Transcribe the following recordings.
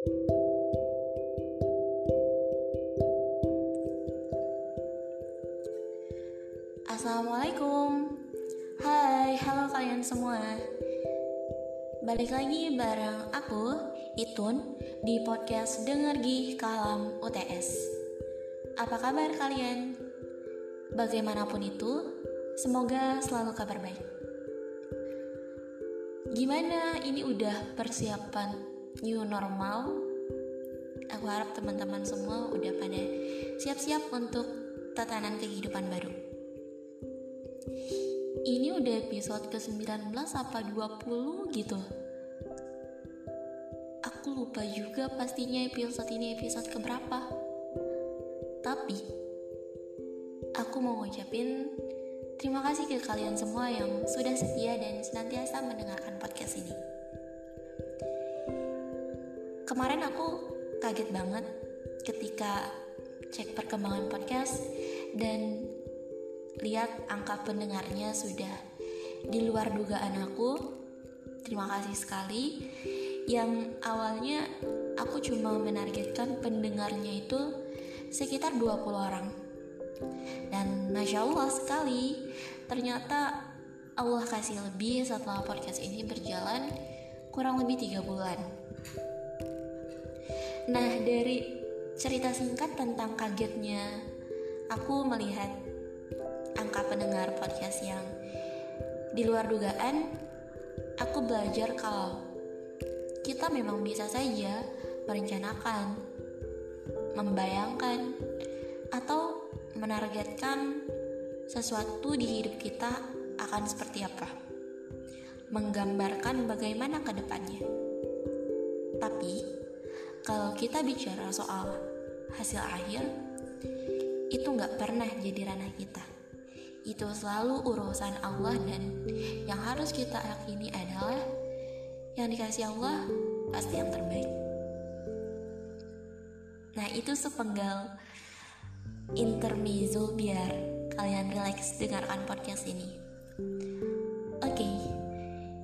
Assalamualaikum. Hai, halo kalian semua. Balik lagi bareng aku, Itun Di podcast Dengar Gih Kalam UTS Apa kabar kalian? Bagaimanapun itu, semoga selalu kabar baik. Gimana ini udah persiapan new normal? Aku harap teman-teman semua udah pada siap-siap untuk tatanan kehidupan baru. Ini udah episode ke-19 apa 20 gitu. Aku lupa juga pastinya episode ini episode keberapa. Tapi aku mau ngucapin terima kasih ke kalian semua yang sudah setia dan senantiasa mendengarkan podcast ini kemarin aku kaget banget ketika cek perkembangan podcast dan lihat angka pendengarnya sudah di luar dugaan aku. Terima kasih sekali. Yang awalnya aku cuma menargetkan pendengarnya itu sekitar 20 orang. Dan Masya Allah sekali, ternyata Allah kasih lebih setelah podcast ini berjalan kurang lebih tiga bulan. Nah dari cerita singkat tentang kagetnya aku melihat angka pendengar podcast yang di luar dugaan, aku belajar kalau kita memang bisa saja merencanakan, membayangkan, atau menargetkan sesuatu di hidup kita akan seperti apa. Menggambarkan bagaimana ke depannya. Tapi, kalau kita bicara soal hasil akhir, itu nggak pernah jadi ranah kita itu selalu urusan Allah dan yang harus kita yakini adalah yang dikasih Allah pasti yang terbaik. Nah, itu sepenggal intermezzo biar kalian relax dengarkan podcast ini. Oke, okay,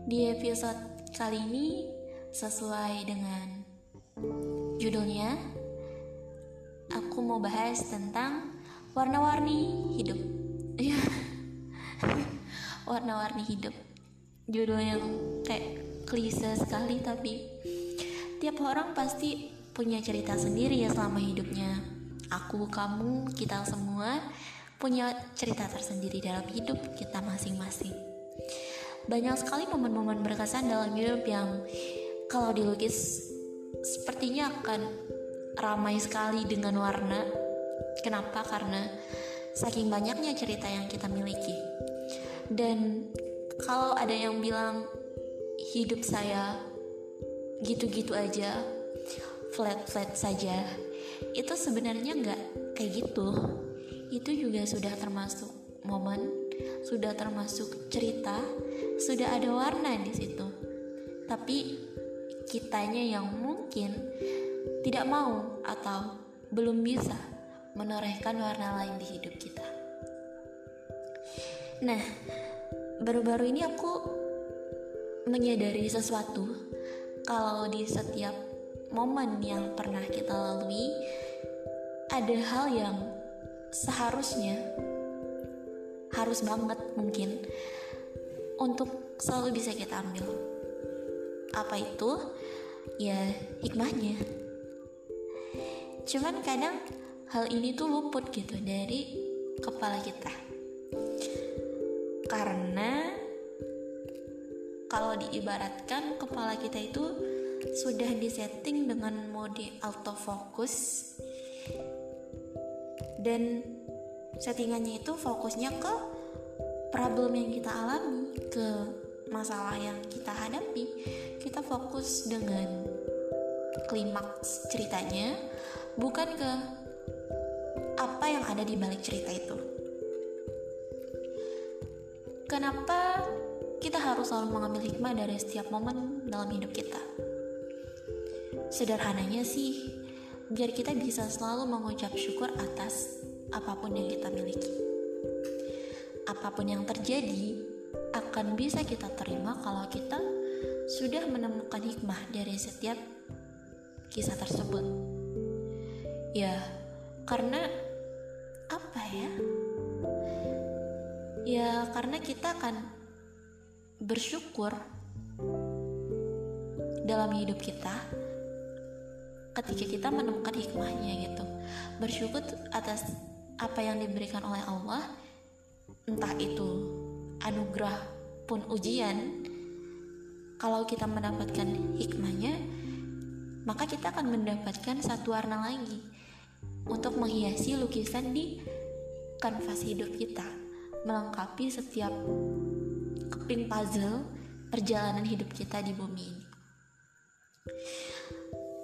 di episode kali ini sesuai dengan judulnya, aku mau bahas tentang warna-warni hidup. Iya. warna-warni hidup judul yang kayak klise sekali tapi tiap orang pasti punya cerita sendiri ya selama hidupnya aku kamu kita semua punya cerita tersendiri dalam hidup kita masing-masing banyak sekali momen-momen berkesan dalam hidup yang kalau dilukis sepertinya akan ramai sekali dengan warna kenapa karena saking banyaknya cerita yang kita miliki. Dan kalau ada yang bilang hidup saya gitu-gitu aja, flat-flat saja, itu sebenarnya nggak kayak gitu. Itu juga sudah termasuk momen, sudah termasuk cerita, sudah ada warna di situ. Tapi kitanya yang mungkin tidak mau atau belum bisa menorehkan warna lain di hidup kita. Nah, baru-baru ini aku menyadari sesuatu kalau di setiap momen yang pernah kita lalui ada hal yang seharusnya harus banget mungkin untuk selalu bisa kita ambil. Apa itu? Ya, hikmahnya. Cuman kadang hal ini tuh luput gitu dari kepala kita karena kalau diibaratkan kepala kita itu sudah disetting dengan mode autofocus dan settingannya itu fokusnya ke problem yang kita alami ke masalah yang kita hadapi fokus dengan klimaks ceritanya bukan ke apa yang ada di balik cerita itu. Kenapa kita harus selalu mengambil hikmah dari setiap momen dalam hidup kita? Sederhananya sih, biar kita bisa selalu mengucap syukur atas apa pun yang kita miliki. Apa pun yang terjadi akan bisa kita terima kalau kita sudah menemukan hikmah dari setiap kisah tersebut. Ya karena apa ya? Ya karena kita akan bersyukur dalam hidup kita ketika kita menemukan hikmahnya gitu. Bersyukur atas apa yang diberikan oleh Allah entah itu anugerah pun ujian kalau kita mendapatkan hikmahnya maka kita akan mendapatkan satu warna lagi untuk menghiasi lukisan di kanvas hidup kita melengkapi setiap keping puzzle perjalanan hidup kita di bumi ini.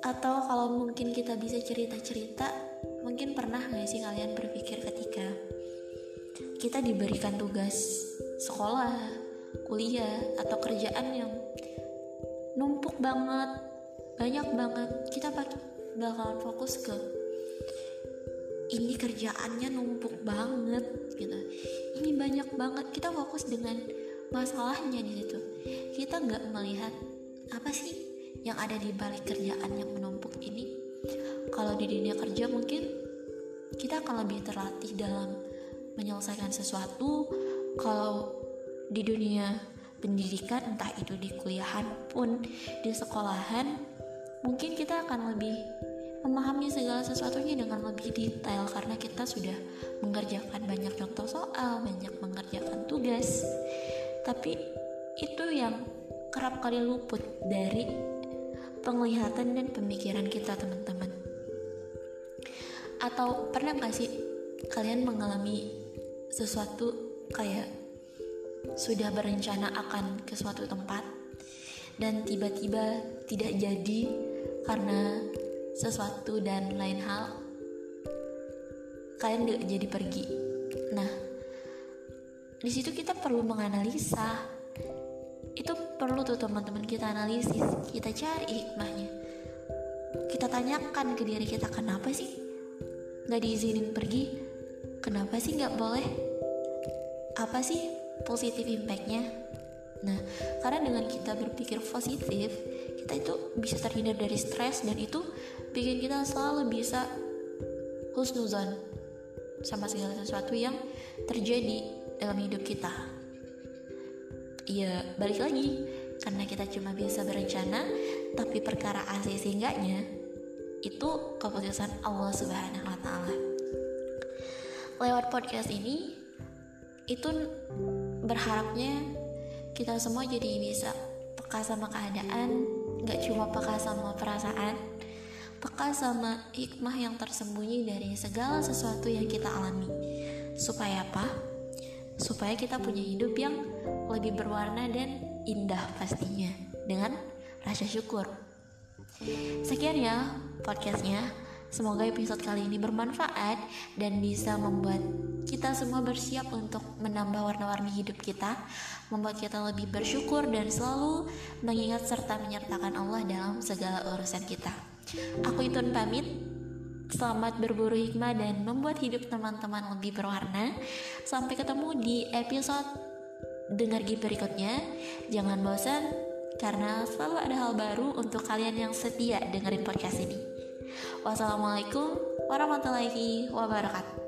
Atau kalau mungkin kita bisa cerita-cerita mungkin pernah gak sih kalian berpikir ketika kita diberikan tugas sekolah kuliah atau kerjaan yang banget. Banyak banget. Kita bakalan fokus ke ini kerjaannya numpuk banget gitu. Ini banyak banget. Kita fokus dengan masalahnya di situ. Kita nggak melihat apa sih yang ada di balik kerjaan yang menumpuk ini. Kalau di dunia kerja mungkin kita akan lebih terlatih dalam menyelesaikan sesuatu. Kalau di dunia pendidikan entah itu di kuliahan pun di sekolahan mungkin kita akan lebih memahami segala sesuatunya dengan lebih detail karena kita sudah mengerjakan banyak contoh soal, banyak mengerjakan tugas. Tapi itu yang kerap kali luput dari penglihatan dan pemikiran kita teman-teman atau pernah gak sih kalian mengalami sesuatu kayak sudah berencana akan ke suatu tempat dan tiba-tiba tidak jadi karena sesuatu dan lain hal kalian gak jadi pergi. Nah di situ kita perlu menganalisa. Itu perlu tuh teman-teman kita analisis kita cari hikmahnya kita tanyakan ke diri kita kenapa sih nggak diizinin pergi? Kenapa sih nggak boleh? Apa sih positif impactnya nah karena dengan kita berpikir positif kita itu bisa terhindar dari stres dan itu bikin kita selalu bisa husnuzon sama segala sesuatu yang terjadi dalam hidup kita ya balik lagi karena kita cuma bisa berencana tapi perkara asli singgahnya itu keputusan Allah Subhanahu wa taala. Lewat podcast ini itu berharapnya kita semua jadi bisa peka sama keadaan, nggak cuma peka sama perasaan, peka sama hikmah yang tersembunyi dari segala sesuatu yang kita alami. Supaya apa? supaya kita punya hidup yang lebih berwarna dan indah pastinya dengan rasa syukur. Sekian ya podcastnya. Semoga episode kali ini bermanfaat dan bisa membuat kita semua bersiap untuk menambah warna-warni hidup kita, membuat kita lebih bersyukur dan selalu mengingat serta menyertakan Allah dalam segala urusan kita. Aku Itun pamit. Selamat berburu hikmah dan membuat hidup teman-teman lebih berwarna. Sampai ketemu di episode dengar berikutnya. Jangan bosan karena selalu ada hal baru untuk kalian yang setia dengerin podcast ini. Wassalamualaikum warahmatullahi wabarakatuh.